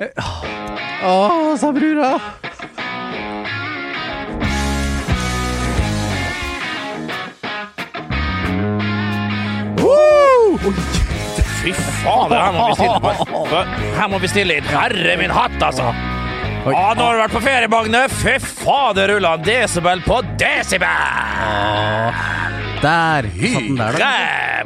Nei! Å, sa brura. Fy fader, her må vi stille på. Her må vi stille inn. Herre min hatt, altså! Ja, nå har du vært på ferie, Magne. Fy fader, rulla desibel på desibel! Der satt den der, da.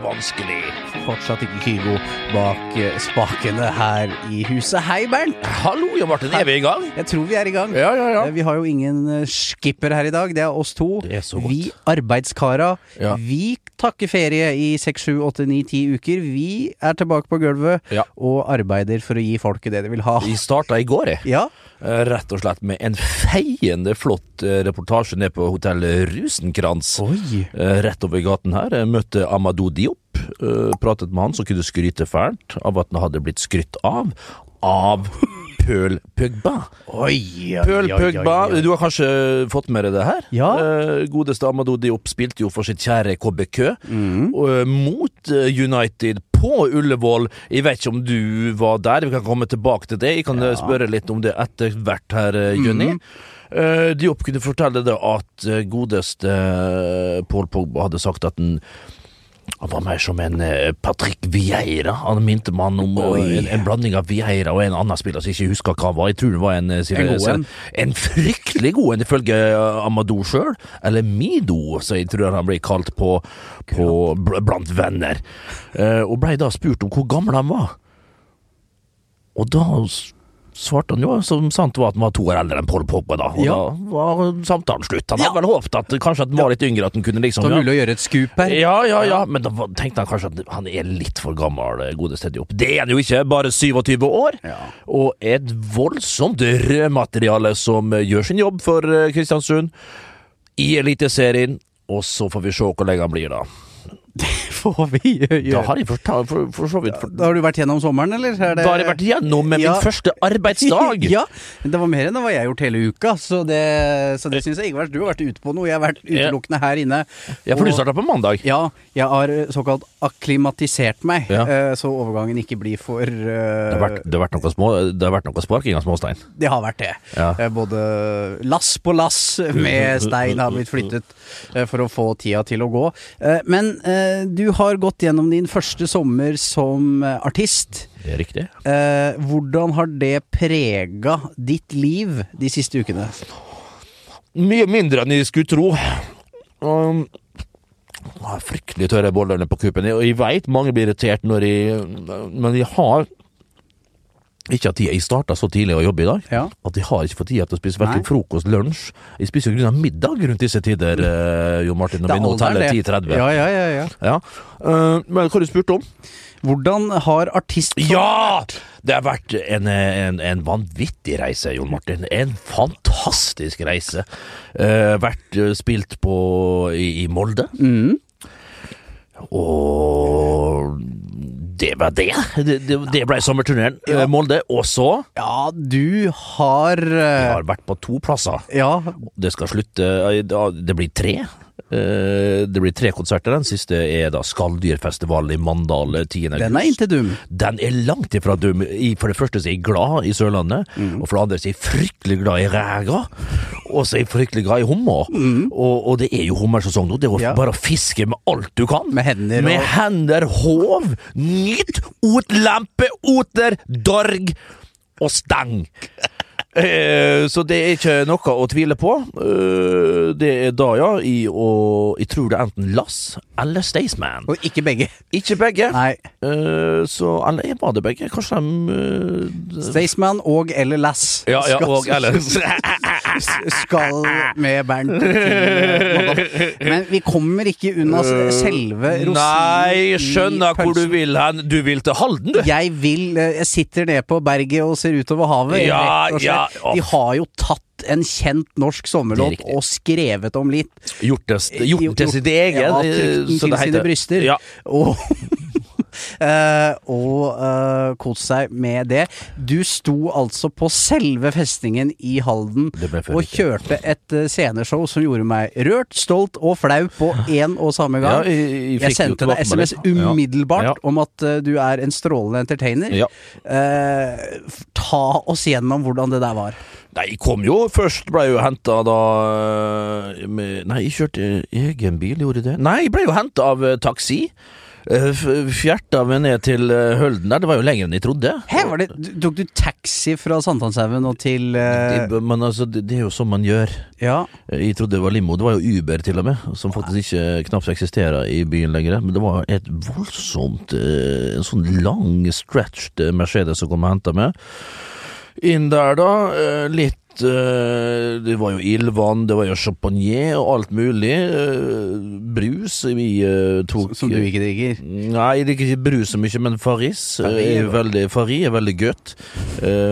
Vanskelig. Fortsatt ikke Kygo bak eh, spakene her i huset. Hei, Bernt. Hallo, Jon Martin. Er vi i gang? Jeg tror vi er i gang. Ja, ja, ja. Eh, Vi har jo ingen eh, skipper her i dag. Det er oss to. Det er så godt. Vi arbeidskara. Ja. Vi takker ferie i seks, sju, åtte, ni, ti uker. Vi er tilbake på gulvet Ja. og arbeider for å gi folket det de vil ha. Vi starta i går, jeg. Ja, Eh, Rett og slett med en feiende flott eh, reportasje ned på hotell Rusenkrantz. Oi. Eh, Rett over gaten her. Jeg møtte Amadou Diop. Eh, Pratet med han som kunne skryte fælt av at han hadde blitt skrytt av. Av Pøl Pøgba. Oi, oi, Pøl oi, oi, Pøgba, oi. du har kanskje fått med deg det her? Ja. Eh, godeste Amadou Diop spilte jo for sitt kjære KBK Mm. eh, mot eh, United på Ullevål. Jeg vet ikke om du var der, vi kan komme tilbake til det. Jeg kan ja. spørre litt om det etter hvert her, Jønni. Mm. Eh, Diop kunne fortelle det at godeste Pål Pogba hadde sagt at han han var mer som en eh, Patrick Vieira. Han minte meg om eh, en, en blanding av Vieira og en annen spiller som jeg ikke husker hva han var. Jeg tror det var en, eh, En god en. en fryktelig god en, ifølge Amadou sjøl. Eller Mido, så jeg tror han ble kalt på, på blant venner. Og blei da spurt om hvor gammel han var. Og da svarte han jo som sant var at han var to år eldre enn Paul Pogba, da. Og Ja. da var samtalen slutt. Han Ja. hadde vel håpet at kanskje at han var litt yngre, at han kunne liksom Det var mulig å gjøre et skup her. Ja, ja, ja, men da tenkte han kanskje at han er litt for gammel, eh, godeste Diop. Det er han jo ikke, bare 27 år. Ja. Og et voldsomt rødmateriale som eh, gjør sin jobb for eh, Kristiansund i Eliteserien. Og så får vi se hvor lenge han blir, da. Får vi gjøre Da har jeg for, for, for så vidt for, Da har du vært gjennom sommeren, eller? Er det... Da har jeg vært gjennom med Ja. min første arbeidsdag. ja, men det var mer enn det var jeg har gjort hele uka, så det, så det syns jeg ikke Du har vært ute på noe, jeg har vært utelukkende her inne. Ja, for du Og- starta på mandag. Ja, jeg har eh, såkalt akklimatisert meg, Ja. eh, så overgangen ikke blir for uh... Det har vært, det har vært noe, små, det har vært noe sparking av småstein. Det har vært det. Ja. Både lass på lass med stein har blitt flyttet for å få tida til å gå. Eh, Men eh, du har gått gjennom din første sommer som eh, artist. Det er riktig. Eh, Hvordan har det prega ditt liv de siste ukene? Mye mindre enn jeg skulle tro. Um, fryktelig tørre boller på kuppen, og jeg veit mange blir irritert når jeg Men jeg har ikke at. Jeg starta så tidlig å jobbe i dag Ja. at jeg har ikke fått tid til å spise verken frokost, lunsj Jeg spiser jo grunn av middag rundt disse tider, eh, Jo Martin, når vi nå teller 10.30. Ja, ja, ja, ja. Ja. Uh, men hva har du spurt om? Hvordan har artist... Ja! Det har vært en, en, en vanvittig reise, Jon Martin. En fantastisk reise. Uh, vært eh, spilt på i, i Molde. Mm. Og det var det. Det, det, det ble sommerturneen. Ja. eh, Molde. Og så Ja, du har Jeg eh, har vært på to plasser. Ja, Det skal slutte eh, Det blir tre. Eh, Det blir tre konserter. Den siste er da Skalldyrfestivalen i Mandal eh, 10. august. den er ikke dum. Den er langt ifra dum. For det første så er jeg glad i Sørlandet, Mm. og for det andre så er jeg fryktelig glad i ræga. Og så er jeg fryktelig glad i hummer. Og, og det er jo hummersesong nå. Det er jo Mm. Ja. bare å fiske med alt du kan. Med hender Med og- hender, håv, nyt, otlempe, oter, dorg og stang. Eh, så det er ikke noe å tvile på. Eh, det er da, ja. I, og jeg tror det er enten Lass eller Staysman. Og ikke begge. Ikke begge. Nei. Eh, så Eller var det begge? Kanskje de Staysman og eller Lass Ja, ja, skal, og eller skal med Bernt Men vi kommer ikke unna selve rosinen Nei, skjønner hvor du vil hen. Du vil til Halden, du. Jeg vil Jeg sitter nede på berget og ser utover havet. Ja, rett ja. De har jo tatt en kjent norsk sommerlåt er og skrevet om litt. Gjort det, gjort det til sitt eget. Ja, eh, trykt den til sine bryster. Ja. Og, eh, og uh, kost seg med det. Du sto altså på selve festningen i Halden og kjørte et eh, sceneshow som gjorde meg rørt, stolt og flau på én og samme gang. Ja, jeg- jeg jeg sendte deg SMS umiddelbart Ja. Ja. om at eh, du er en strålende entertainer. Eh, ta oss gjennom hvordan det der var. Nei, jeg kom jo først, ble jo henta da eh, med, Nei, jeg kjørte egen bil, gjorde jeg det? Nei, jeg ble jo henta av eh, taxi. Eh, Fjerta meg ned til eh, Hølden der, det var jo lenger enn jeg trodde. Hæ, var det, tok du taxi fra Sankthanshaugen og til uh... Det, men altså, det, det er jo sånn man gjør. Ja. Jeg trodde det var limo. Det var jo Uber til og med, som faktisk ikke knapt eksisterer i byen lenger. Men det var et voldsomt eh, En sånn lang, stretched eh, Mercedes som kom og henta meg. Inn der, da. eh, Litt eh, Det var jo ildvann, det var jo champagner og alt mulig. eh, Brus. Vi tok Som du ikke digger? Nei, jeg liker ikke brus så mye, men Farris er veldig, er veldig godt.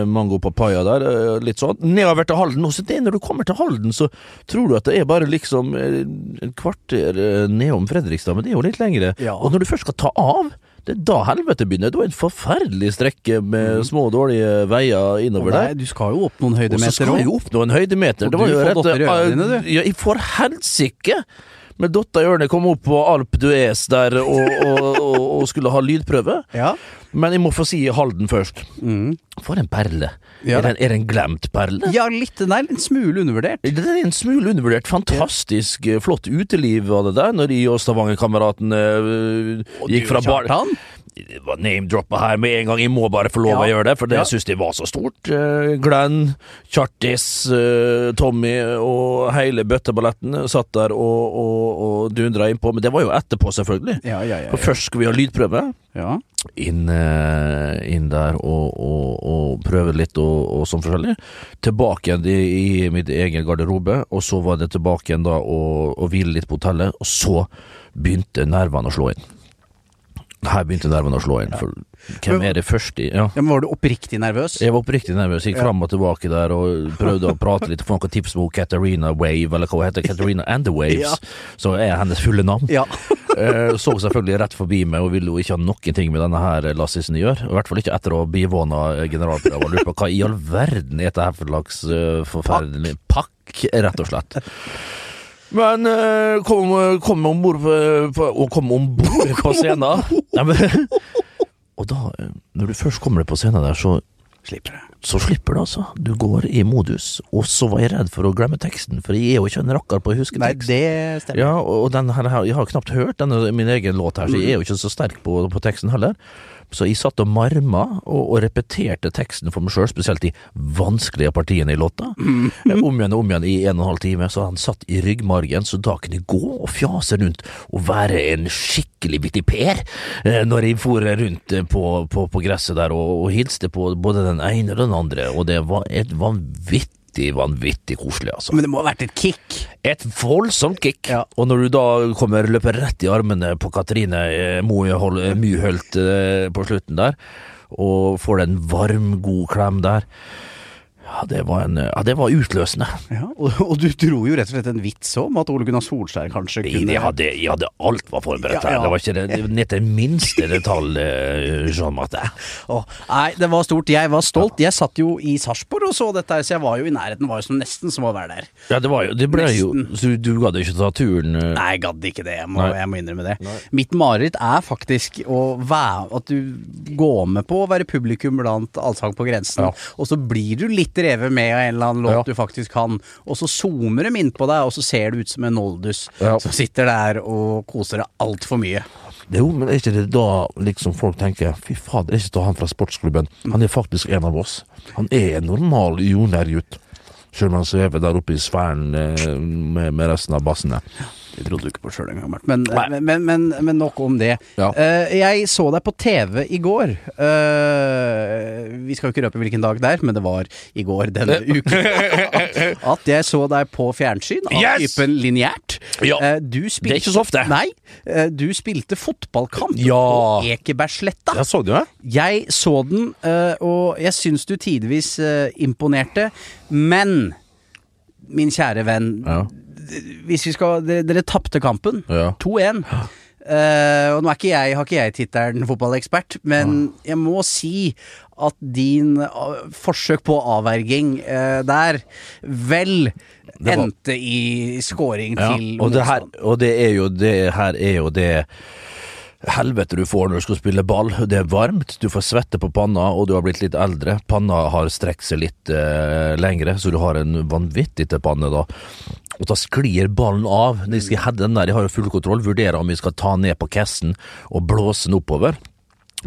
Mango papaya der, litt sånn. Nedover til Halden. Også det, når du kommer til Halden, så tror du at det er bare liksom et kvarter nedom Fredrikstad, men det er jo litt lengre. Ja. Og når du først skal ta av, det er da helvete begynner. Det var en forferdelig strekke med små, dårlige veier innover der. Du skal jo opp noen høydemeter Og så skal jeg òg. opp noen høydemeter. Og Det var du jo får rett dotter i øynene, du. Ja, får helsike! Med dotta i ørene kom opp på Alp Duez der og, og, og, og skulle ha lydprøve. Ja. Men jeg må få si Halden først. Mm. For en perle. Ja. Er, det en, en glemt perle? ja, litt. Den er en smule undervurdert. Det er en smule undervurdert. Fantastisk eh, flott uteliv var det der, når jeg og Stavanger-kameratene eh, gikk fra bar... Kjartan? Name-droppa her med en gang. Jeg må bare få lov å gjøre det, for det Ja. syns de var så stort. Eh, Glenn, Kjartis, eh, Tommy og hele bøtteballetten satt der og, og, og dundra innpå. Men det var jo etterpå, selvfølgelig. Ja, ja, ja. For først skulle vi ha lydprøve. ja. Inn, eh, inn der og, og, og prøve litt og, og sånn forskjellig. Tilbake igjen i, i mitt egen garderobe, og så var det tilbake igjen da og, og hvile litt på hotellet. Og så begynte nervene å slå inn. Her begynte nervene å slå inn. For hvem er det første ja. ja, men Var du oppriktig nervøs? Jeg var oppriktig nervøs. Gikk Ja. fram og tilbake der og prøvde å prate litt. Få noen tips på Katarina Wave, eller hva hun heter. Katarina and the Waves. Ja. Så er hennes fulle navn. Ja. Eh, så selvfølgelig rett forbi meg og ville jo ikke ha noen ting med denne her Lassisen å gjøre. I hvert fall ikke etter å ha bivåna generalprøven. Og lurt på hva i all verden er dette her for slags eh, forferdelig pakk, rett og slett. Men eh, kom, kom om bord på, kom om bord på scenen. Nei, men, og da, eh, når du først kommer på scenen der, så Slipper det. så slipper det, altså. Du går i modus. Og så var jeg redd for å glemme teksten, for jeg er jo ikke en rakker på å huske Nei, det stemmer. Ja, og den her, jeg har knapt hørt denne min egen låt her, så jeg er jo ikke så sterk på, på teksten heller. Så jeg satt og marma og, og repeterte teksten for meg sjøl, spesielt de vanskelige partiene i låta. Eh, Om igjen og om igjen i en og en halv time, så han satt i ryggmargen, så da kunne jeg gå og fjase rundt og være en skikkelig vittig per eh, når jeg for rundt på, på, på gresset der og, og hilste på både den ene og den andre, og det var et vanvittig vanvittig koselig, altså. Men det må ha vært et kick. Et voldsomt kick. Ja. Og når du da kommer løper rett i armene på Katrine eh, eh, Myhølt eh, på slutten der, og får en varm, god klem der Ja, det var, en, ja, det var utløsende. Ja, og, og du dro jo rett og slett en vits om at Ole Gunnar Solskjær kanskje kunne Jeg hadde, jeg hadde alt var forberedt her. ja. Det var ikke det, det til minste detalj, eh, Jean Martin. Oh, Nei, det var stort. Jeg var stolt. Jeg satt jo i Sarpsborg og så dette, så jeg var jo i nærheten. Var jo som nesten som å være der. Ja, det var jo Det ble jo Så du, du gadd ikke ta turen? eh, Nei, jeg gadd ikke det. Jeg må, jeg må innrømme det. Mitt mareritt er faktisk å være At du går med på å være publikum blant Allsang på grensen, Ja. og så blir du litt revet med en eller annen låt Ja. du faktisk kan, og så zoomer de inn på deg, og så ser du ut som en noldus Ja. som sitter der og koser deg altfor mye. Jo, men er ikke det da liksom folk tenker Fy fader, er ikke han fra sportsklubben? Han er faktisk en av oss. Han er en normal jordnærgutt. Selv om han svever der oppe i sfæren eh, med, med resten av bassene. Det trodde du ikke på sjøl engang, men, men, men, men, men nok om det. Ja. Uh, jeg så deg på TV i går. Uh, vi skal jo ikke røpe hvilken dag det er, men det var i går denne uken. At, at jeg så deg på fjernsyn av Yes! typen lineært. Ja. Uh, spilte, Det er ikke så ofte. Nei. du spilte fotballkamp Ja. på Ekebergsletta. Jeg så det Jeg så den, og jeg syns du tidvis imponerte, men min kjære venn, Ja. Hvis vi skal Dere, dere tapte kampen. Ja. 2-1. Eh, og nå er ikke jeg, har ikke jeg tittelen fotballekspert, men jeg må si at din uh, forsøk på avverging eh, der vel var- endte i scoring Ja, til og, det her, motstand. og det er jo det her er jo det helvete du får når du skal spille ball. Det er varmt, du får svette på panna, og du har blitt litt eldre. Panna har strekt seg litt eh, lengre, så du har en vanvittig til panne da. Og da sklir ballen av. De skal heade den der, de har jo full kontroll. Vurderer om vi skal ta ned på casten og blåse den oppover.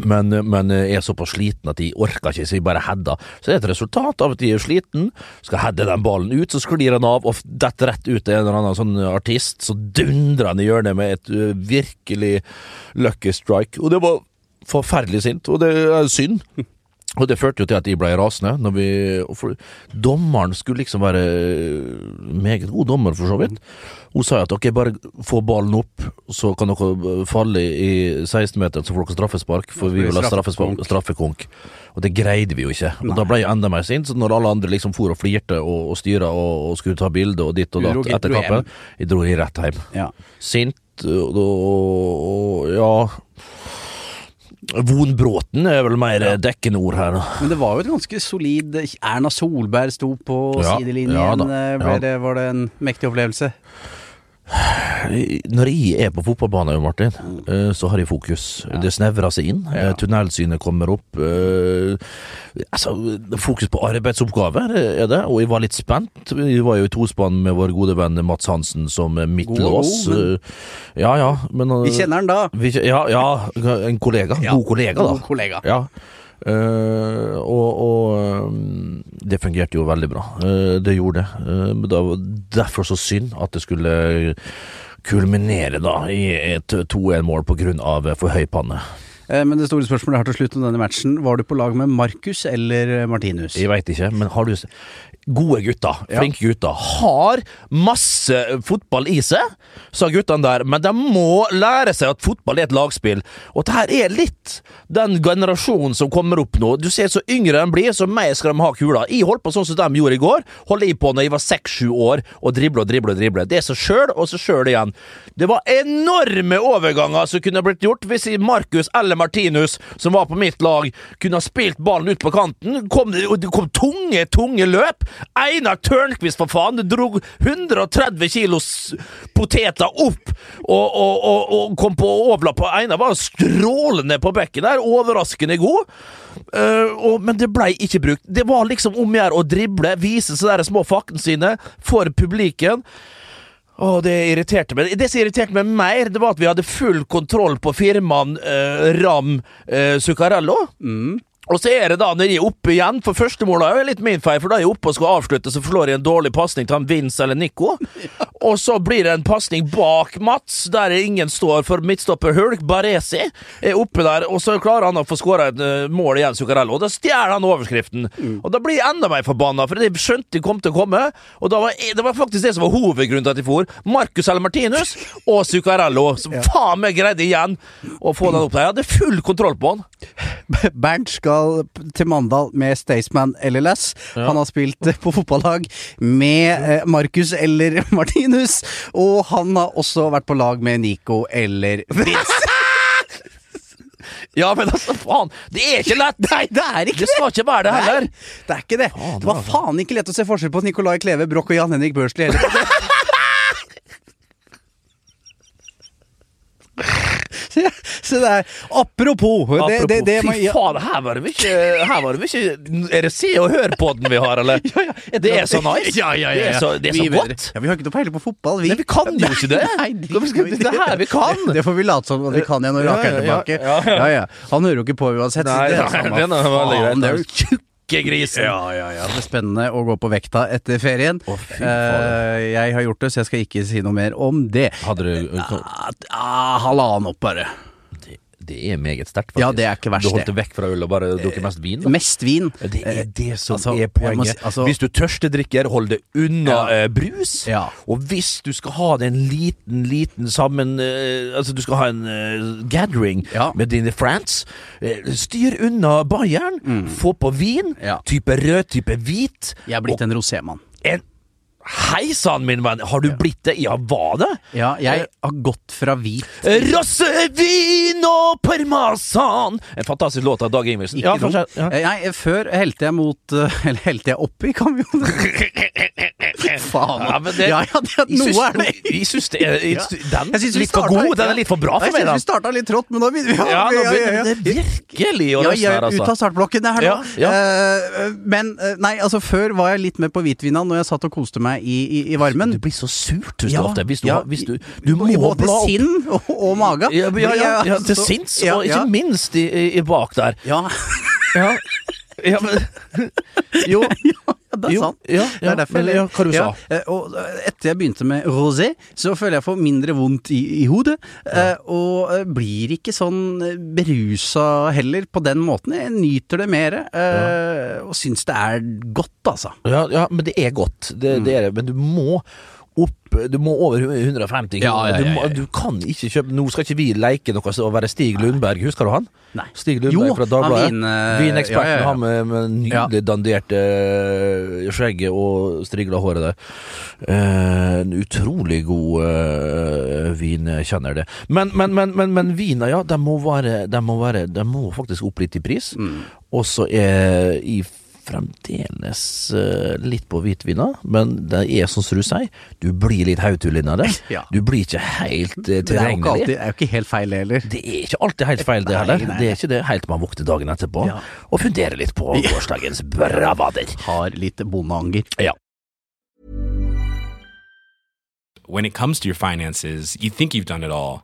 Men, men er såpass sliten at de orker ikke, så de bare header. Så det er et resultat av at de er sliten, skal heade den ballen ut, så sklir den av og detter rett ut til en eller annen sånn artist. Så dundrer han i hjørnet med et uh, virkelig lucky strike. Og det var forferdelig sint, og det er synd. Og det førte jo til at de ble rasende. Når vi, for, dommeren skulle liksom være meget god dommer, for så vidt. Hun sa at ok, bare få ballen opp, så kan dere falle i 16-meteren, så får dere straffespark, for vi vil ha straffekonk. Og det greide vi jo ikke. Og Da ble jeg enda mer sint, så når alle andre liksom for og flirte og, og styra og, og, skulle ta bilde og ditt og datt etter kampen, jeg dro i rett hjem. Ja. Sint og, og ja Vonbråten er vel mer ja. dekkende ord her. Men det var jo et ganske solid Erna Solberg sto på ja, sidelinjen. Ja, ble det, var det en mektig opplevelse? Når jeg er på fotballbanen, Martin, eh, så har jeg fokus. Ja. Det snevrer seg inn. Ja. Eh, tunnelsynet kommer opp. Eh, altså, fokus på arbeidsoppgaver er det, og jeg var litt spent. Vi var jo i tospann med vår gode venn Mats Hansen som midtlås. Ja ja, men Vi kjenner han da. Vi, ja, ja, en kollega. God kollega, da. God kollega. Ja. Uh, og, og um, det fungerte jo veldig bra. Uh, det gjorde det. Uh, det var derfor så synd at det skulle kulminere da i et 2-1-mål på grunn av for høy panne. Men det store spørsmålet her til slutt om denne matchen, var du på lag med Markus eller Martinus? Jeg veit ikke, men har du Gode gutter, flinke ja. gutter, har masse fotball i seg, sa guttene der, men de må lære seg at fotball er et lagspill. Og det her er litt den generasjonen som kommer opp nå. Du ser så yngre de blir, så mer skal de ha kula. Jeg holdt på sånn som de gjorde i går. Holdt jeg på når jeg var seks-sju år og drible og drible og drible. Det er seg sjøl og seg sjøl igjen. Det var enorme overganger som kunne blitt gjort hvis Markus eller Martinus, som var på mitt lag, kunne ha spilt ballen ut på kanten. Kom, det kom tunge, tunge løp. Einar Tørnquist, for faen! Det dro 130 kilos poteter opp og, og, og, og kom på overlapp. Einar var strålende på bekken der, overraskende god. Uh, men det blei ikke brukt. Det var liksom om å gjøre å drible, vise sånne små faktene sine for publikum. Å, det irriterte meg. Det som irriterte meg mer, det var at vi hadde full kontroll på firmaen uh, Ram uh, Zuccarello. Mm. Og så er det da, når de er oppe igjen For første mål er jo litt min feil, for da er jeg oppe og skal avslutte, så forslår jeg en dårlig pasning til han Vince eller Nico. Og så blir det en pasning bak Mats, der ingen står for midtstopper Hulk. Baresi er oppe der, og så klarer han å få skåra et uh, mål igjen, Zuccarello. Og da stjeler han overskriften. Mm. Og da blir jeg enda mer forbanna, for de skjønte de kom til å komme. Og var, det var faktisk det som var hovedgrunnen til at de for. Marcus eller Martinus og Zuccarello, som faen meg greide igjen å få den opp der. Jeg hadde full kontroll på han. Bernt skal til Mandal med Staysman eller Lass. Ja. Han har spilt på fotballag med eh, Markus eller Martinus, og han har også vært på lag med Nico eller Vince. Ja, men altså, faen! Det er ikke lett! Nei, det er ikke det! skal ikke være det heller. Nei, det er ikke det. Faen, det var faen ikke lett å se forskjell på Nicolai Kleve, Broch og Jan Henrik Børsli heller. Så det er Apropos, apropos det, det, det, Fy faen, her var det mye Her var det mye Er det Se og Hør-podden vi har, eller? Ja, ja, det er så nice. Ja, ja, ja, det er så, det er så godt. Ja, vi har ikke noe peiling på fotball, vi. Nei, vi kan jo ikke det! Nei, det, det er her vi kan! Det får vi late som at vi kan igjen når Rake er tilbake. Ja, ja. Han hører jo ikke på uansett. Nei, det er det faen. Det er jo tjukke grisen. Ja, ja, ja. Det blir spennende å gå på vekta etter ferien. Oh, uh, jeg har gjort det, så jeg skal ikke si noe mer om det. Hadde du uh, Halvannen opp, bare. Det er meget sterkt, faktisk. Ja, det er ikke verst, Du holdt det vekk fra øl og bare drukket mest vin? Da. Mest vin. Det er det som altså, er poenget. Altså, hvis du tørstedrikker, hold det unna ja. uh, brus. Ja. Og hvis du skal ha det en liten, liten sammen Altså, du skal ha en uh, gathering ja. med dine friends, styr unna Bayern. Mm. Få på vin. Type rød, type hvit. Jeg er blitt og, en rosémann. En Hei sann, min venn! Har du blitt det? Ja, var det? Ja, jeg har gått fra hvit Rossevin og parmesan! En fantastisk låt av Dag Ingebrigtsen. Ja, Ja. Nei, før helte jeg mot eh, Eller helte jeg oppi, kan vi jo Faen. Ja, det- ja, ja, det, Jeg syns- noe er det. Jeg syns det er jeg Den er litt for god. Den er litt for bra for Jeg meg, synes syns vi starta litt trått, men nå begynner vi Ja, nå begynner det virkelig å Ja, løsne jeg her, er Ut av startblokken, det her nå. Ja, Eh, men eh, nei, altså før var jeg litt med på hvitvina når jeg satt og koste meg i, i, i varmen. Du blir så surt hvis Ja, du ofte. Hvis du, ja, hvis du, du må både bla opp sinn og, og mage. ja, ja, til sinns, og ikke minst i, i, i bak der. Ja, Ja, ja men Jo, ja, det er Jo, sant. ja, det er derfor ja, hva du sa. eh, Og etter jeg begynte med rosé, så føler jeg får mindre vondt i, i hodet. eh, Og eh, blir ikke sånn eh, berusa heller på den måten. Jeg nyter det mer, eh, og syns det er godt, altså. ja, ja, men det er godt. Det, Mm. det er det. Men du må opp Du må over 150 kroner. Ja, ja, ja, Du, du kan ikke kjøpe Nå skal ikke vi leke noe å være Stig Lundberg, husker du han? Nei. Stig Lundberg Jo, fra han Dagbladet. vin, uh, Vineksperten, han med, med nydelig danderte uh, skjegget og strigla håret der. Eh, en utrolig god uh, vinkjenner, det. Men, men, men, men, men viner, ja, de må, være, de, må være, de må faktisk opp litt i pris. Mm. Og så er i fremdeles eh, litt på hvitvina, men det er som du sier, du blir litt hautull av det. Ja. Du blir ikke helt uh, er ikke, tilregnelig. alltid, det er jo ikke helt feil heller. Det er ikke alltid helt feil, det heller. nei, Det er ikke det helt man våkner dagen etterpå Ja. og funderer litt på gårsdagens bravader. Har litt bondeanger. Ja. When it comes to your finances, you think you've done it all.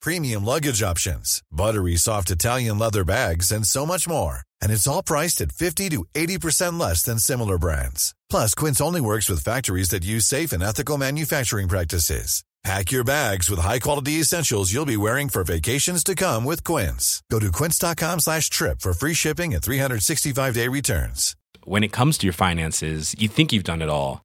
premium luggage options, buttery soft Italian leather bags, and so much more. And it's all priced at 50 to 80% less than similar brands. Plus, Quince only works with factories that use safe and ethical manufacturing practices. Pack your bags with high-quality essentials you'll be wearing for vacations to come with Quince. Go to quince.com slash trip for free shipping and 365-day returns. When it comes to your finances, you think you've done it all.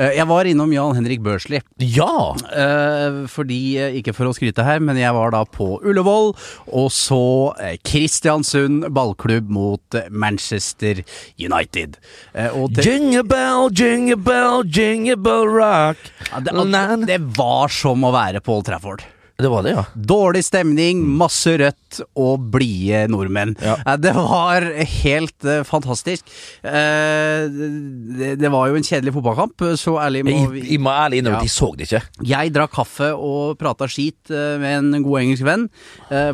Jeg var innom Jan Henrik Børsli. Ja! Eh, fordi, eh, ikke for å skryte her, men jeg var da på Ullevål og så eh, Kristiansund ballklubb mot eh, Manchester United. Eh, Jingle bell, jingle bell, jingle bell rock. ja, det, det var som å være på Old Trafford. Det var det, ja. Dårlig stemning, masse rødt og blide nordmenn. Ja. Eh, Det var helt uh, fantastisk. Uh, det, det var jo en kjedelig fotballkamp, så ærlig må vi jeg må ærlig innrømme at jeg så det ikke. Jeg drakk kaffe og prata skit uh, med en god engelsk venn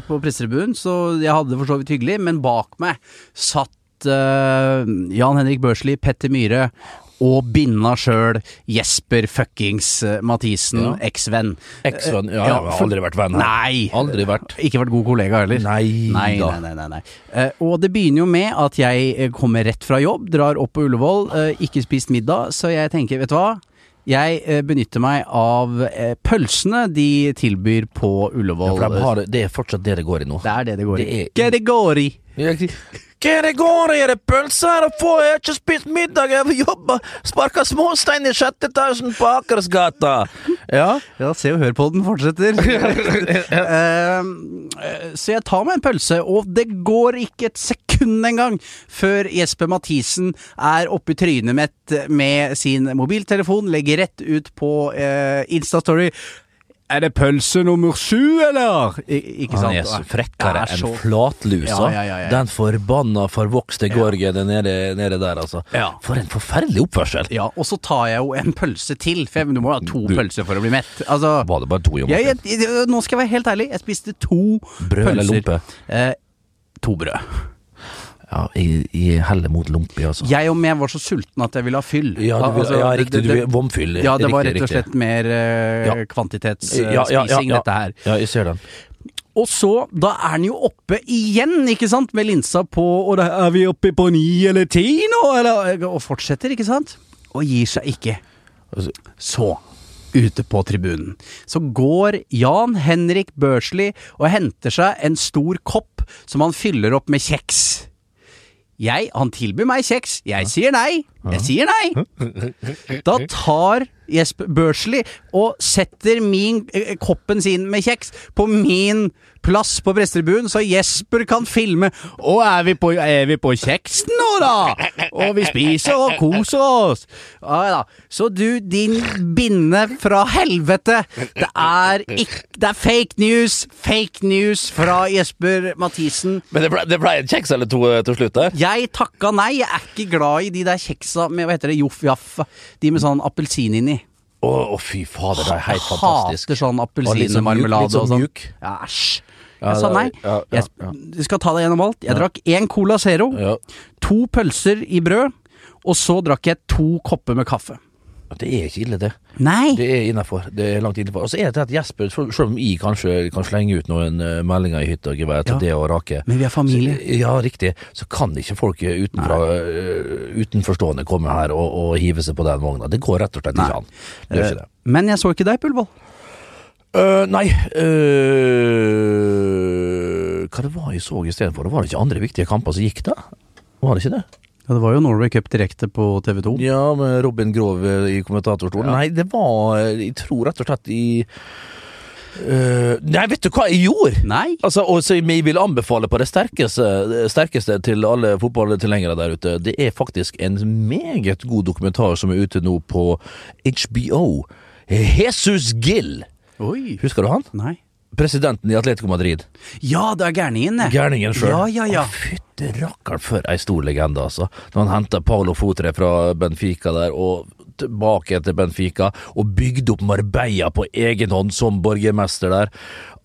på pressetribunen, så jeg hadde det for så vidt hyggelig, men bak meg satt Jan Henrik Børsli, Petter Myhre og binda sjøl Jesper fuckings eh, Mathisen, Ja. eksvenn. Eksvenn, ja, ja jeg har aldri vært venn. Nei. Aldri vært. Ikke vært god kollega heller. Nei Nei, da. nei, nei, nei, nei. Eh, og det begynner jo med at jeg eh, kommer rett fra jobb, drar opp på Ullevål, eh, ikke spist middag, så jeg tenker, vet du hva? Jeg eh, benytter meg av eh, pølsene de tilbyr på Ja, Ullevål. for de har, det er fortsatt det det går i nå. det er det det går i. Det er- det går i? Hva det går i? Er det pølser å få? Jeg har ikke spist middag, jeg har jobba, sparka småstein i sjette etasjen på Akersgata. Ja. Ja, se og hør på den fortsetter. Eh, så jeg tar meg en pølse, og det går ikke et sekund engang før Jesper Mathisen er oppi trynet mitt med sin mobiltelefon, legger rett ut på uh, Instastory. Er det pølse nummer sju, eller? I, ikke sant? Han er så frekkere er enn så- flatlusa. Ja, ja, ja. Den forbanna forvokste gorgen nede, nede der, altså. For en forferdelig oppførsel. Ja, og så tar jeg jo en pølse til, for du må ha to Du- pølser for å bli mett. Altså, Var det bare to, i jeg, jeg, jeg, nå skal jeg være helt ærlig, jeg spiste to Brød eller lompe? Eh, to brød. Ja, jeg, jeg heller mot lompi, altså. Jeg og meg var så sulten at jeg ville ha fyll. Ja, vil- Altså, ja riktig. Du vil vomfyll. Ja, det var rett og riktig. slett mer uh, Ja. kvantitetsspising, ja, ja. dette her. Ja, jeg ser den. Og så, da er den jo oppe igjen, ikke sant, med linsa på, og da er vi oppe på ni eller ti nå, eller, og fortsetter, ikke sant? Og gir seg ikke. Altså, Så, ute på tribunen, så går Jan Henrik Børsli og henter seg en stor kopp som han fyller opp med kjeks. Jeg, han tilbyr meg kjeks, jeg sier nei, jeg sier nei. Da tar Jesper Børsli og setter min, eh, koppen sin med kjeks på min plass på pressetribunen, så Jesper kan filme. Og er vi på, er vi på kjeksen nå, da? Og vi spiser og koser oss. Ja. Så du, din binne fra helvete. Det er ikke Det er fake news. Fake news fra Jesper Mathisen. Men det ble, det ble en kjeks eller to eh, til slutt der? Jeg takka nei. Jeg er ikke glad i de der kjeksa med hva heter det, Joff Jaff. De med sånn appelsin inni. Å, å, fy fader, det er helt fantastisk. Hater sånn Og litt sånn mjuk, appelsinmarmelade litt sånn og mjuk. Ja, Æsj. Ja, Jeg sa nei. ja, ja. Jeg skal ta deg gjennom alt. Jeg drakk én Cola Zero, to pølser i brød, og så drakk jeg to kopper med kaffe. Det er ikke ille, det. Nei! Det er innafor. Det er langt innafor. Og så er det at Jesper, selv om jeg kanskje kan slenge ut noen eh, meldinger i hytta og gevær til Ja. det å rake Men vi er familie. Så, ja, riktig. Så kan ikke folk utenfra, eh, utenforstående komme her og, og hive seg på den vogna. Det går rett og slett ikke an. Det gjør ikke det. Men jeg så ikke deg Ullevål. Øh, nei uh, Hva det var jeg så istedenfor? Var det ikke andre viktige kamper som gikk, da? Var det ikke det? Ja, det var jo Norway Cup direkte på TV 2. Ja, med Robin Grov eh, i kommentatorstolen. Nei, det var Jeg tror rett og slett i Uh, Nei, vet du hva jeg gjorde? Nei? Altså, og så jeg vil anbefale på det sterkeste, sterkeste til alle fotballtilhengere der ute. Det er faktisk en meget god dokumentar som er ute nå på HBO. Jesus Gill. Oi. Husker du han? Nei. Presidenten i Atletico Madrid. Ja, det er gærningen, det. Gærningen sjøl. Ja, ja, ja. Fytti rakkeren, for ei stor legende, altså. Når han henta Paulo Fotre fra Benfica der, og tilbake til Benfica, og bygde opp Marbella på egen hånd som borgermester der.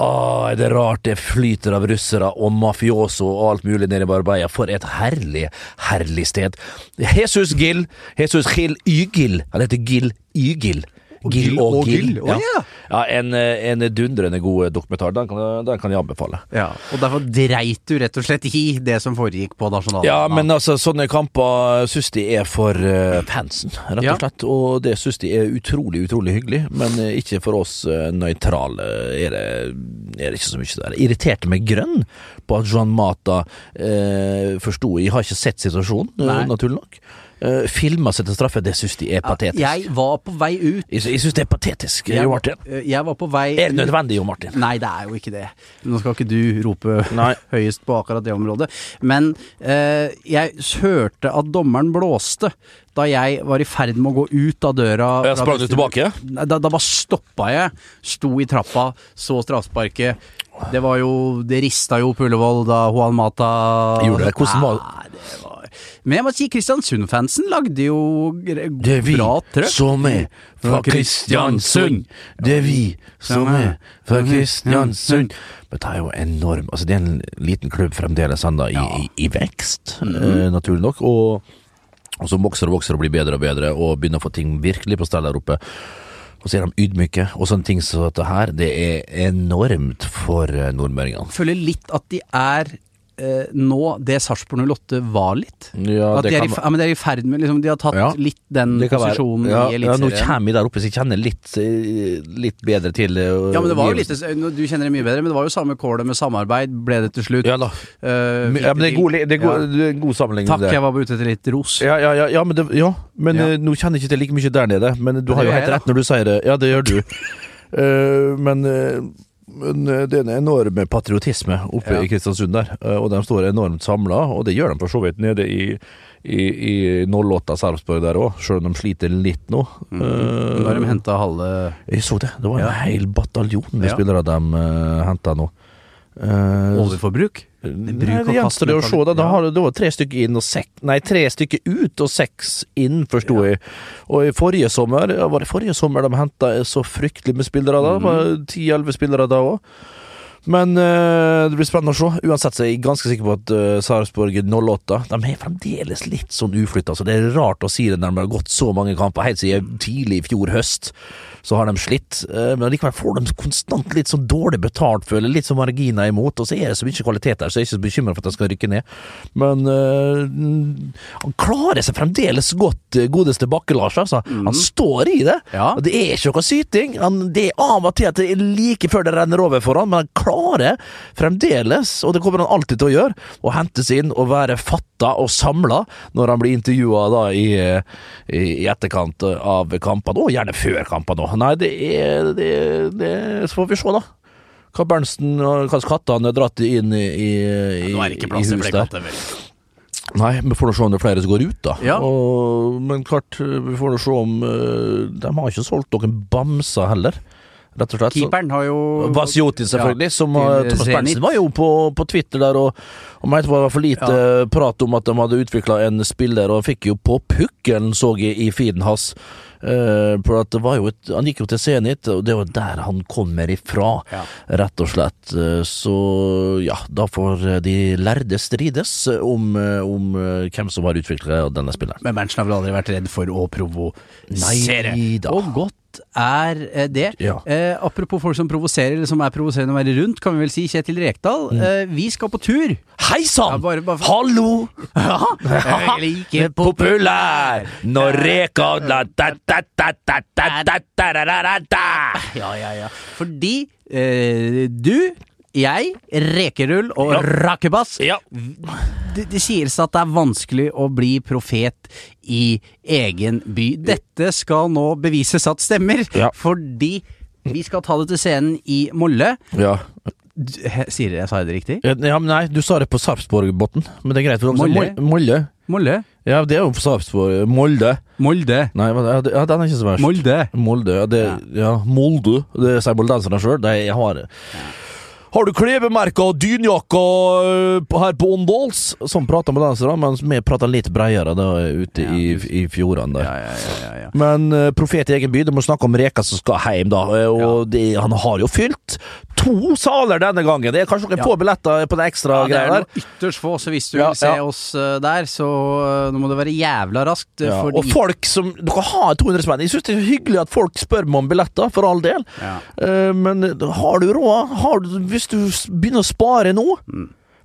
Ah, er det rart det flyter av russere og mafioso og alt mulig nede i Marbella. For et herlig, herlig sted. Jesus Gill, Jesus Gil Ygil, han heter Gil Ygil. Gill og Gill. Ja. ja en, en dundrende god dokumentar. Den kan, den kan jeg anbefale. Ja, og derfor dreit du rett og slett i det som foregikk på nasjonalen. Ja, men altså, sånne kamper syns de er for eh, fansen, rett og slett. Og det syns de er utrolig, utrolig hyggelig. Men eh, ikke for oss nøytrale er det, er det ikke så mye der. Irriterte meg grønn på at Jean Mata eh, forsto Jeg har ikke sett situasjonen, eh, Nei. naturlig nok. Uh, Filma seg til straffe, det syns de er patetisk. Jeg var på vei ut. Jeg, jeg syns det er patetisk, Jo Martin. eh, jeg var på vei Er det nødvendig, Jo Martin? Nei, det er jo ikke det. Nå skal ikke du rope Nei. høyest på akkurat det området. Men uh, jeg hørte at dommeren blåste da jeg var i ferd med å gå ut av døra. Jeg sprang du tilbake? Da, da bare stoppa jeg, sto i trappa, så straffesparket. Det var jo Det rista jo på Ullevål da Juan Mata Gjorde det? Hvordan var- Nei, det var Men jeg må si Kristiansund-fansen lagde jo Det er vi bra trøkk. som er fra Kristiansund. Det er vi som er fra Kristiansund. Men det er jo enorm Altså, det er en liten klubb fremdeles ennå i, i, i vekst, eh, naturlig nok. Og Og så vokser og vokser og blir bedre og bedre, og begynner å få ting virkelig på stell der oppe. Og så er de ydmyke, og sånne ting som dette her, det er enormt for eh, nordmøringene. Føler litt at de er nå det Sarpsborg 08 var litt. Ja, at det de, er i, ja, men de er i ferd med liksom, De har tatt Ja, litt den posisjonen ja, i Ja, nå kommer vi der oppe, så jeg kjenner litt, eh, litt bedre til eh, Ja, men det var jo litt Du kjenner det mye bedre, men det var jo samme kålet med samarbeid, ble det til slutt. Ja da. Uh, Ja, men det er god, det er god, det er en god sammenligning. Takk, jeg var ute etter litt ros. Ja, ja, men, det, ja, men eh, nå kjenner jeg ikke til like mye der nede. Men du har jo helt rett når du sier det. Ja, det gjør du. Eh, men, eh, eh, det er en enorm patriotisme oppe Ja. i Kristiansund der. eh, og de står enormt samla, og det gjør de for så vidt nede i, i, i 08 Sarpsborg der òg, sjøl om de sliter litt nå. Nå Eh, har de henta halve jeg så det. Det var en Ja. hel bataljon med Ja. spillere de uh, henta nå. Eh, overforbruk. Nei, bruk og det gjenstår det å se. Da, da har det, da tre stykker inn og sek, Nei, tre stykker ut og seks inn, forsto jeg. Og i forrige sommer ja, Var det forrige sommer de henta så fryktelig med spillere da? Mhm. Ti-elleve spillere da òg. Men uh, det blir spennende å se. Uansett så er jeg ganske sikker på at uh, Sarpsborg 08 De er fremdeles litt sånn uflytta, så det er rart å si det når de har gått så mange kamper. Helt siden tidlig i fjor høst så har de slitt, eh, men likevel får de konstant litt sånn dårlig betalt, føler jeg. Litt sånn marginer imot, og så er det så mye kvalitet der, så jeg er ikke så bekymra for at de skal rykke ned. Men mm, han klarer seg fremdeles godt, eh, godeste Bakke-Lars, altså. Han står i det. Ja. Og det er ikke noe syting. Han, det er av og til at det er like før det renner over for han, men han klarer fremdeles, og det kommer han alltid til å gjøre, å hentes inn og være fatta og samla når han blir intervjua i, i etterkant av kampene, og gjerne før kampene òg. Nei, det er det, det, Så får vi se, da. Hva Berntsen og hva kattene har dratt inn i, i, i, er i til hus flere der. katter, vel. Nei, vi får nå se om det er flere som går ut, da. Ja. Og, men klart, vi får nå se om eh, De har ikke solgt noen bamser heller, rett og slett. Keeperen har jo Vasjoti, selvfølgelig. Ja, som Thomas. Berntsen var jo på, på Twitter der og, og mente det var for lite prat om at de hadde utvikla en spiller, og fikk jo på pukkelen, så jeg, i feeden hans. Uh, for at det var jo et, Han gikk jo til Zenit, og det var der han kommer ifra, Ja. rett og slett. Eh, Så ja, da får de lærde strides om, eh, om hvem som har utvikla denne spilleren. Men Berntsen har vel aldri vært redd for å provosere. Nei da. Og godt er eh, det. Ja. Eh, apropos folk som provoserer, eller som er provoserende å være rundt, kan vi vel si Kjetil Rekdal. Mm. Eh, vi skal på tur. Hei sann! Ja, bare, bare... Hallo! Jeg er populær når Rekdal Ja, ja, ja. Fordi eh, du jeg, Rekerull og Ja. Rakebass Ja. det, det sies at det er vanskelig å bli profet i egen by. Dette skal nå bevises at stemmer, Ja. fordi vi skal ta det til scenen i Molle. Ja. Sier jeg sa det riktig? Ja, men nei, du sa det på Sarpsborg-båten, men det er greit. For Molle. Molde? Molle? Ja, det er jo på Sarpsborg. Molde. Molde. Nei, men, ja, den er ikke så verst. Molde. Molde, ja, det, ja. Molde. Det sier moldenserne sjøl. De har Har du klebemerker og dynjakker øh, her på Åndals? Sånn prater med dansere, mens vi prater litt bredere da, ute i, i fjordene. Ja, ja, ja, ja, ja. Men uh, profet i egen by, du må snakke om Reka som skal hjem, da. eh, Og det, han har jo fylt to saler denne gangen. Det er kanskje noen Ja. få billetter på den ekstra Ja, det er greia der. noe ytterst få, så hvis du vil se oss eh, der, så eh, nå må det være jævla raskt. eh, og folk som Dere har 200 spenn. Jeg syns det er hyggelig at folk spør meg om billetter, for all del. Ja. Men har du råd? Har du, hvis du begynner å spare nå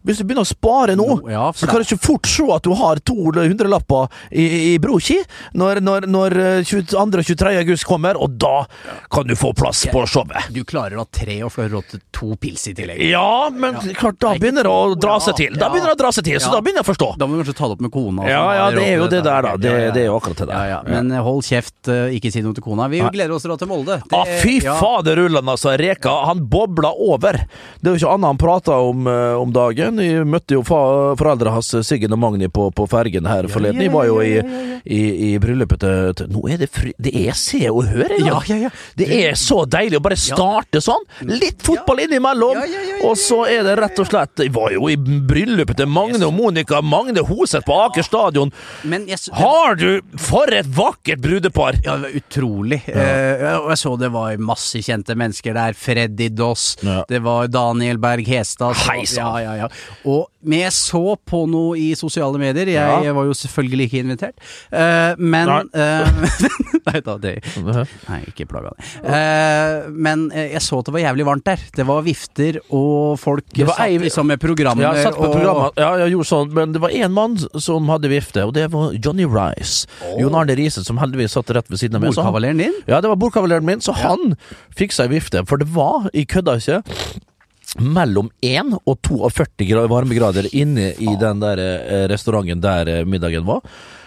Hvis du begynner å spare nå, no, ja, så kan du ikke fort se at du har to hundrelapper i, i Broki når, når, når eh, 22. og 23. august kommer, og da kan du få plass på showet. Du klarer da tre og flere råd til to pils i tillegg. Ja, men klart, da begynner det å dra seg til. Da begynner det å dra seg til, så da begynner jeg å forstå. Da må du kanskje ta det opp med kona. Ja, sånn, ja, det er jo det der, da. Det, det er jo akkurat det der. Ja, ja. Men eh, hold kjeft, eh, ikke si noe til kona. Vi gleder oss dra til Molde. Det- Ah, fy fader rullan, altså. Reka, han bobla over. Det er jo ikke annet han prater om eh, om dagen. Vi møtte jo foreldra hans, Siggen og Magni, på, på fergen her forleden. Jeg var jo i, i, i bryllupet til, Nå er det fri... Det er Se og Hør i dag. Ja, ja, ja. Det er så deilig å bare starte sånn. Litt fotball innimellom, og så er det rett og slett Jeg var jo i bryllupet til Magne og Monica Magne Hoseth på Aker stadion. Jeg, Har du For et vakkert brudepar! Ja, det var utrolig. Eh, og jeg så det var masse kjente mennesker der. Freddy Doss, det var Daniel Berg Hestad. Hei sann. Ja, ja, ja. Og vi så på noe i sosiale medier, jeg, Ja. jeg var jo selvfølgelig ikke invitert. uh, men Nei. eh, Nei da, det Nei, ikke plaga deg. Uh, men jeg så at det var jævlig varmt der. Det var vifter, og folk Det var satt liksom med programmer. Ja, jeg satt på og- programmet. Ja, jeg gjorde sånn, men det var én mann som hadde vifte, og det var Johnny Rice. Jon Arne Riise, som heldigvis satt rett ved siden av meg. Bordkavaleren din? Ja, det var bordkavaleren min, så han fiksa ei vifte. For det var, jeg kødda ikke, mellom 1 og 42 gra- varmegrader inne i den der eh, restauranten der eh, middagen var.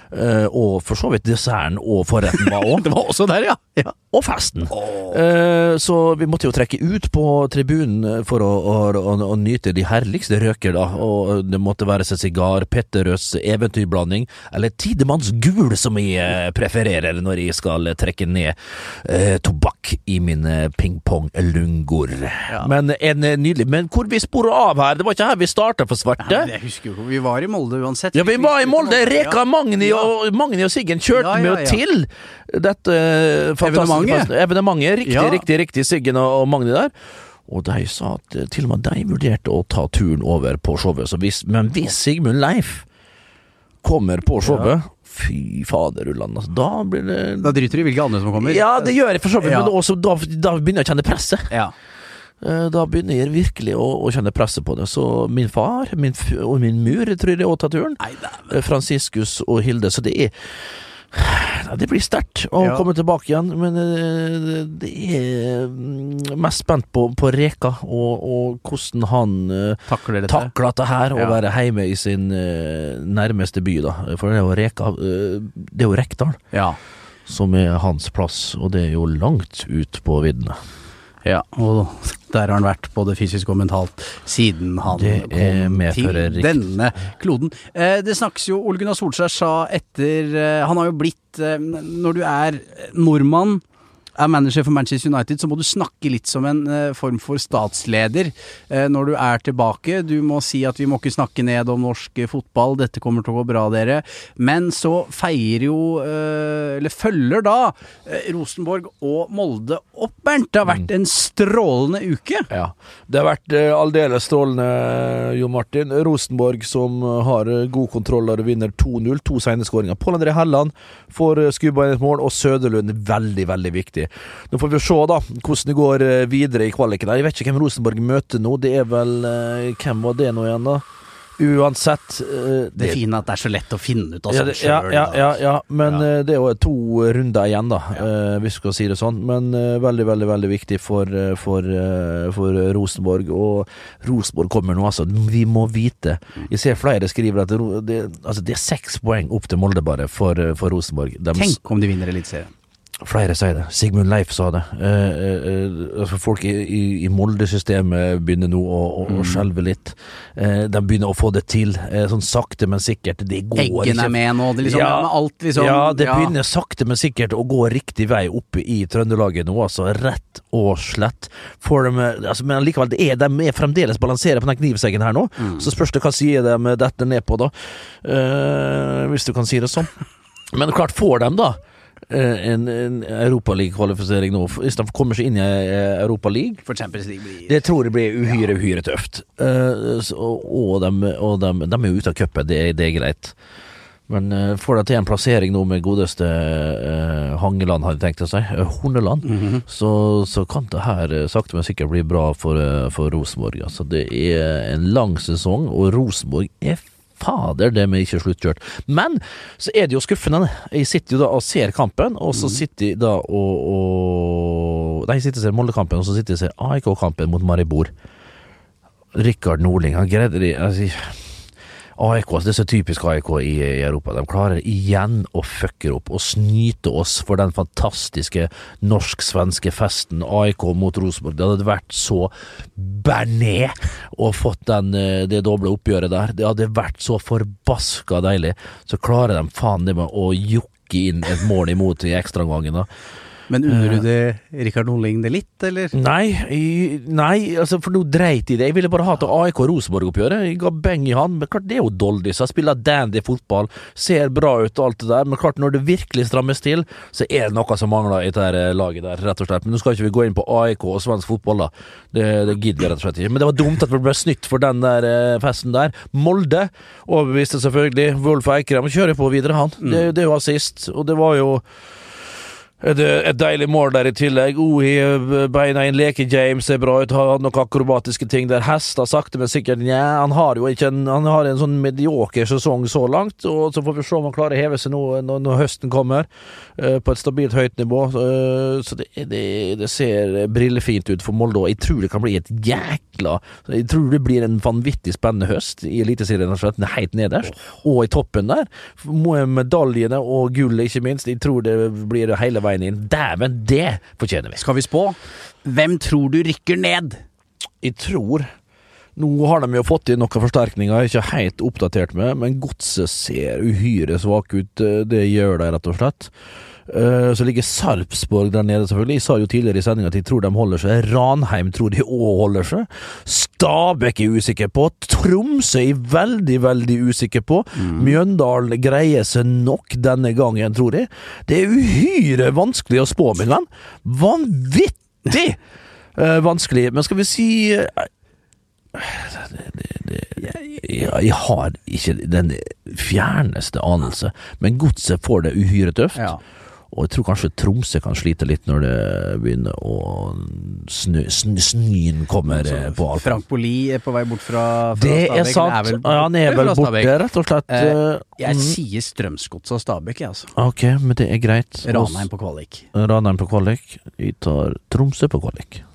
Eh, og for så vidt desserten og forretten var òg. Det var også der, ja. ja. og festen. Eh, så vi måtte jo trekke ut på tribunen for å, å, å, å nyte de herligste røker, da. Og det måtte være seg sigar, Petterøes eventyrblanding, eller Tidemanns gul, som jeg eh, prefererer når jeg skal trekke ned eh, tobakk i mine pingpong-lungor. Men en eh, nydelig Men hvor vi sporer av her? Det var ikke her vi starta for svarte. Men Jeg husker jo vi var i Molde uansett. Ja, vi var i Molde. Reka Magni Ja. Og, Magni og Siggen kjørte Ja, ja, med og til dette eh, Evenementet. evenementet. Riktig, Ja. riktig, riktig. Siggen og, og Magni der. Og de sa at eh, til og med de vurderte å ta turen over på showet. Så hvis, men hvis Sigmund Leif kommer på showet Fy fader, Ulland. Altså, da blir det Da driter du i hvilke andre som kommer. Ja, det gjør jeg for så vidt, Ja. men også, da, da begynner jeg å kjenne presset. Ja. Eh, Da begynner jeg virkelig å, å kjenne presset på det. Så min far min, og min mur tror jeg òg tar turen. Eh, Franciscus og Hilde. Så det er Det blir sterkt å Ja. komme tilbake igjen, men eh, det er mm, mest spent på, på Reka og, og hvordan han Takler dette. takler dette her, å Ja. være hjemme i sin nærmeste by, da. For det er jo Reka Det er jo Rekdal Ja. som er hans plass, og det er jo langt ut på viddene. Ja. Og der har han vært både fysisk og mentalt siden han Det kom til riktig. denne kloden. Eh, det snakkes jo Ole Gunnar Solskjær sa etter eh, Han har jo blitt eh, Når du er nordmann er manager for Manchester United, så må du snakke litt som en eh, form for statsleder eh, når du er tilbake. Du må si at vi må ikke snakke ned om norsk fotball, dette kommer til å gå bra, dere. Men så feier jo, eh, eller følger da, Rosenborg og Molde opp, Bernt. Det har vært en strålende uke. Ja, det har vært aldeles strålende, Jo Martin. Rosenborg som har god kontroll og vinner 2-0. To sene skåringer. Pål André Helland får skubba inn et mål, og Søderlund er veldig, veldig viktig. Nå får vi se da hvordan det går eh, videre i kvaliken. Jeg vet ikke hvem Rosenborg møter nå. Det er vel eh, Hvem var det nå igjen, da? Uansett eh, Det er fint at det er så lett å finne ut av ja, sånn ja, sjøl. ja, ja, ja, men det er jo to runder igjen, da, hvis vi skal si det sånn. Men veldig, veldig veldig viktig for, for, for Rosenborg. Og Rosenborg kommer nå, altså. Vi må vite. Jeg ser flere skriver at det, det, altså, det er seks poeng opp til Molde bare for, for Rosenborg. De Tenk om de vinner Eliteserien. Flere sier det. Sigmund Leif sa det. Eh, eh, eh, altså folk i, i, Molde-systemet begynner nå å, å, å skjelve litt. Eh, de begynner å få det til, eh, sånn sakte, men sikkert. Det går Eggen ikke. er med nå. Det liksom, Ja. med alt liksom Ja, det begynner sakte, men sikkert å gå riktig vei oppe i Trøndelaget nå, altså. Rett og slett. For de, altså, men likevel, det er, de er fremdeles balanserer på den knivseggen her nå. Mm. Så spørs det hva sier de detter ned på, da. Eh, hvis du kan si det sånn. Men klart, får de da eh, en, en Europaliga-kvalifisering nå, hvis de kommer seg inn i Europaligaen For Champions League blir det tror jeg blir uhyre, uhyre tøft. Eh, så, og de, og de, de er jo ute av cupen, det, det er greit. Men uh, får de til en plassering nå med godeste eh, Hangeland, hadde tenkt å si, eh, Horneland, så, så kan det her eh, sakte, men sikkert bli bra for, eh, for Rosenborg. Altså, det er en lang sesong, og Rosenborg er Fader, det er ikke sluttkjørt. Men så er det jo skuffende. Jeg sitter jo da og ser kampen, og så sitter jeg da og, og Nei, jeg sitter og ser Molde-kampen, og så sitter jeg og ser AIK-kampen mot Maribor. Rikard Nordling, han greide det altså, AIK, det er så typisk AIK i, i Europa. De klarer igjen å fucke opp og snyte oss for den fantastiske norsk-svenske festen AIK mot Rosenborg. Det hadde vært så berné å fått den, eh, det doble oppgjøret der. Det hadde vært så forbaska deilig. Så klarer de faen det med å jokke inn et mål imot i ekstraomgangen. Men unner du det Rikard Nordling det litt, eller? Nei, nei, altså for nå dreit i det. Jeg ville bare ha til AIK Rosenborg-oppgjøret. Jeg ga beng i han. Men klart det er jo doldiser. Spiller dandy fotball, ser bra ut og alt det der. Men klart når det virkelig strammes til, så er det noe som mangler i dette laget der, rett og slett. Men nå skal ikke vi gå inn på AIK og svensk fotball, da. Det, det gidder vi rett og slett ikke. Men det var dumt at vi ble snytt for den der eh, festen der. Molde overbeviste selvfølgelig. Wolf Eikrem kjører på videre, han. Det, det var sist, og det var jo et, et deilig mål der i tillegg. Ohi beina en Leke-James ser bra ut, har noen akrobatiske ting der. Hester sakte, men sikkert Nja, han har jo en Han har en sånn medioker sesong så langt, og så får vi se om han klarer å heve seg nå når, når høsten kommer, eh, på et stabilt høyt nivå. Eh, så det, det, det ser brillefint ut for Molde, jeg tror det kan bli et jækla Jeg tror det blir en vanvittig spennende høst i Eliteserien, helt nederst, og i toppen der. Med Medaljene og gullet, ikke minst. Jeg tror det blir hele veien inn. Dæven, det fortjener vi. Skal vi spå? Hvem tror du rykker ned? Jeg tror Nå har de jo fått inn noen forsterkninger jeg er ikke helt oppdatert med, men godset ser uhyre svak ut. Det gjør de, rett og slett. Eh, Så ligger Sarpsborg der nede, selvfølgelig. Jeg sa jo tidligere i sendinga at jeg tror de holder seg. Ranheim tror de òg holder seg. Stabæk er usikker på. Tromsø er veldig, veldig usikker på. Mjøndalen greier seg nok denne gangen, tror jeg. Det er uhyre vanskelig å spå, min venn. Vanvittig uh, vanskelig. Men skal vi si eh, ja, jeg har ikke den fjerneste anelse, men godset får det uhyre tøft. Ja. Og jeg tror kanskje Tromsø kan slite litt når det begynner å snø, snø, snøen kommer så, på alt Frank Boli er på vei bort fra, fra Det er Stabæk, sant. eller Ja, han er vel borte, rett og slett. Eh, eh, Jeg mm. sier Strømsgodset og Stabæk, jeg, altså. Ok, men det er greit. Ranheim på kvalik. Ranheim på kvalik. Vi tar Tromsø på kvalik.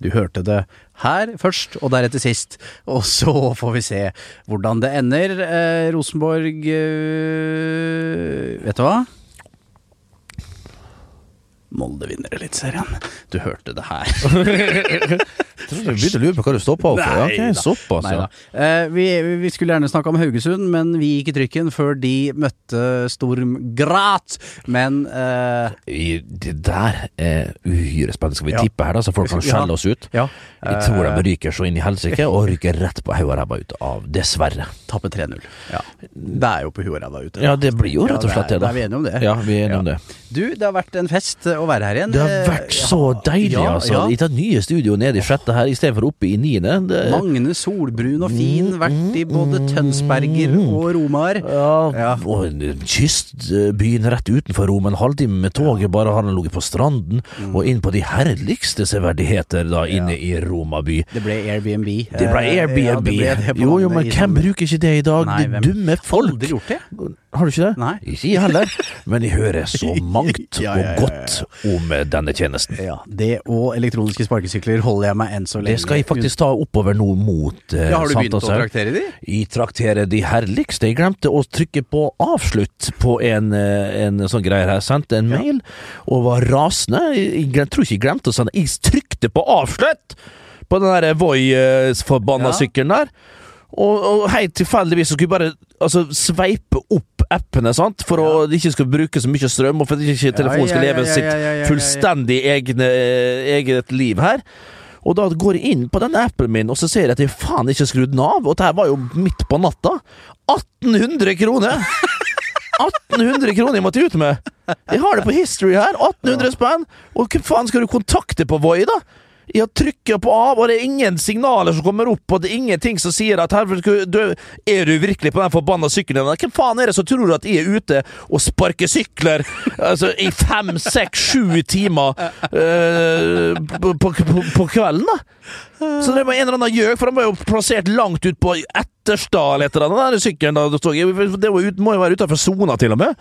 Du hørte det her først, og deretter sist. Og så får vi se hvordan det ender. Eh, Rosenborg eh, Vet du hva? Molde vinner Eliteserien. Du hørte det her. Jeg begynte å lure på hva du står på. for. Ja, ok, såpass, ja. Eh, vi, vi skulle gjerne snakka om Haugesund, men vi gikk i trykken før de møtte Storm Grat. Men eh, Det der er uhyre spennende. Skal vi Ja. tippe her, da, så folk kan Ja. skjelle oss ut? ja, Jeg tror eh, de ryker så inn i helsike, og ryker rett på hodet og ræva ut av. Dessverre. tappe 3-0. Ja. Det er jo på huet og ræva ute. Ja, det blir jo rett og slett det, da. er vi enige om det. Ja, vi er enige om det. Du, det har vært en fest å være her igjen. Det har Eh, vært så ja, deilig, ja, altså. ja. I det nye studioet nede i sjette her, istedenfor oppe i niende. Det, Magne solbrun og fin, vært i både Tønsberger og Romar. ja, Ja. og kystbyen rett utenfor Rom, en halvtime med toget, bare har han ligget på stranden, og inn på de herligste severdigheter da inne i Roma by. Det ble Airbnb. Det ble Eh, Airbnb. det ble det jo, jo, men hvem bruker ikke det i dag? Nei, de dumme folk. Aldri gjort det. Har du ikke det? Nei. Ikke jeg heller. Men jeg hører så mangt Ja, ja, ja, og godt om eh, denne tjenesten. Ja, det og elektroniske sparkesykler holder jeg meg enn så lenge Det skal jeg faktisk ta oppover nå mot eh, Ja, Har du begynt å traktere de? Jeg trakterer de herligste. Jeg glemte å trykke på avslutt på en, eh, en sånn greie her. Sendte en mail og var rasende. Jeg, jeg tror ikke jeg glemte å sende Jeg trykte på avslutt på den der Voi-forbanna Ja. sykkelen der. Og, og helt tilfeldigvis så skulle jeg bare altså, sveipe opp appene, sant, for å det ikke skal bruke så mye strøm, og for at ikke telefonen skal Ja, ja, leve ja, ja, ja, ja, ja, ja. sitt fullstendig egne, eget liv her. Og da går jeg inn på den appen min, og så ser jeg at jeg faen ikke har skrudd den av. Og dette var jo midt på natta. 1800 kroner! 1800 kroner jeg måtte ut med! Jeg har det på history her. 1800 spenn! Og hva faen skal du kontakte på Voi, da? Jeg trykka på av, og det er ingen signaler som kommer opp, og det er ingenting som sier at herregud, du, er du virkelig på den forbanna sykkelen? Hvem faen er det som tror at jeg er ute og sparker sykler altså, i fem, seks, sju timer uh, på, på, på, kvelden, da? Så det var en eller annen gjøk, for den var jo plassert langt ut på Etterstad eller et eller annet, den sykkelen. det. Må jo være utafor sona, til og med.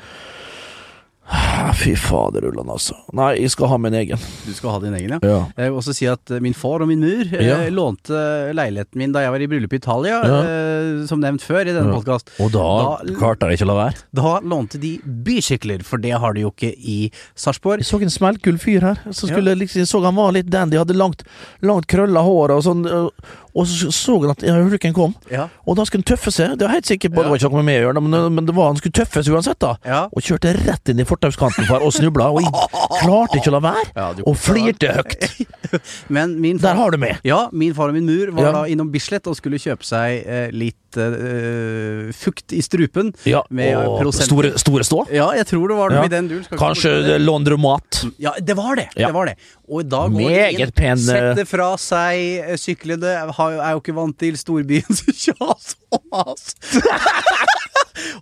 Ah, fader, Ulland, altså. Nei, jeg skal ha min egen. Du skal ha din egen, ja. Ja. Jeg vil også si at eh, min far og min mur eh, Ja. lånte leiligheten min da jeg var i bryllup i Italia, Ja. eh, som nevnt før i denne Ja. podkast. Og da, Da- klarte jeg ikke å la være. Da lånte de bysykler, for det har de jo ikke i Sarpsborg. Jeg så en smellkull fyr her. Så skulle liksom, så han var litt dandy, hadde langt, langt krølla hår og sånn. Og så så han at ja, ulykken kom. Ja. Og da skulle han tøffe seg. Det var helt sikkert på, det var ikke noe med meg å gjøre, men, men det var han skulle tøffe seg uansett, da. Ja. Og kjørte rett inn i fortauskanten for, og snubla. Og jeg klarte ikke å la være, Ja, og flirte høyt. Men min Der har du meg. Ja, min far og min mur var Ja. da innom Bislett og skulle kjøpe seg eh, litt eh, fukt i strupen. Ja, Med og prosent- store, store stå. Ja, jeg tror det var noe Ja. i den duren. Kanskje Londromat. Ja, det var det. Ja. det var det. Og da går Meget inn, pen, eh, setter fra seg eh, syklene, er jo ikke vant til storbyens kjas og mas.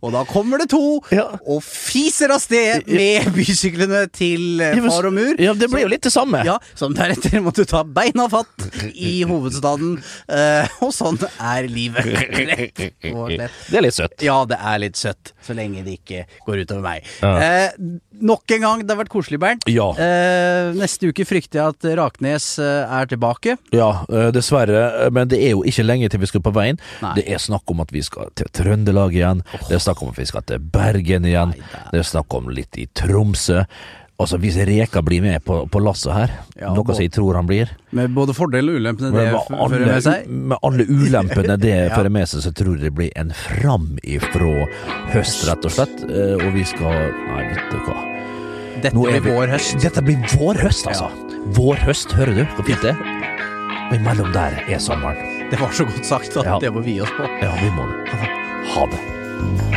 og da kommer det to Ja. og fiser av sted med bysyklene til eh, far og mur. Ja, det ble jo litt det samme. Ja, Som deretter måtte ta beina fatt i hovedstaden. eh, og sånn er livet. Rett og slett. Det er litt søtt. Ja, det er litt søtt, så lenge det ikke går utover meg. Ja. Eh, nok en gang, det har vært koselig, Bernt. Ja. Eh, neste uke frykter jeg at Raknes eh, er tilbake. Ja, dessverre. Men det er jo ikke lenge til vi skal på veien. Nei. Det er snakk om at vi skal til Trøndelag igjen. Det er snakk om at vi skal til Bergen igjen. Det er snakk om litt i Tromsø. Altså, hvis Reka blir med på, på lasset her, Ja, noe som jeg tror han blir Med både fordel og ulempene det med fører med seg. med alle ulempene det Ja. fører med seg, så tror jeg det blir en framifrå høst, rett og slett. Eh, Og vi skal Nei, vet du hva. Dette blir vi- vår høst. Dette blir vår høst, altså. Vår høst, hører du hvor fint det er? Og imellom der er sommeren. Det var så godt sagt at Ja. det må vi gi oss på. Ja, vi må det. Ha det. Bye.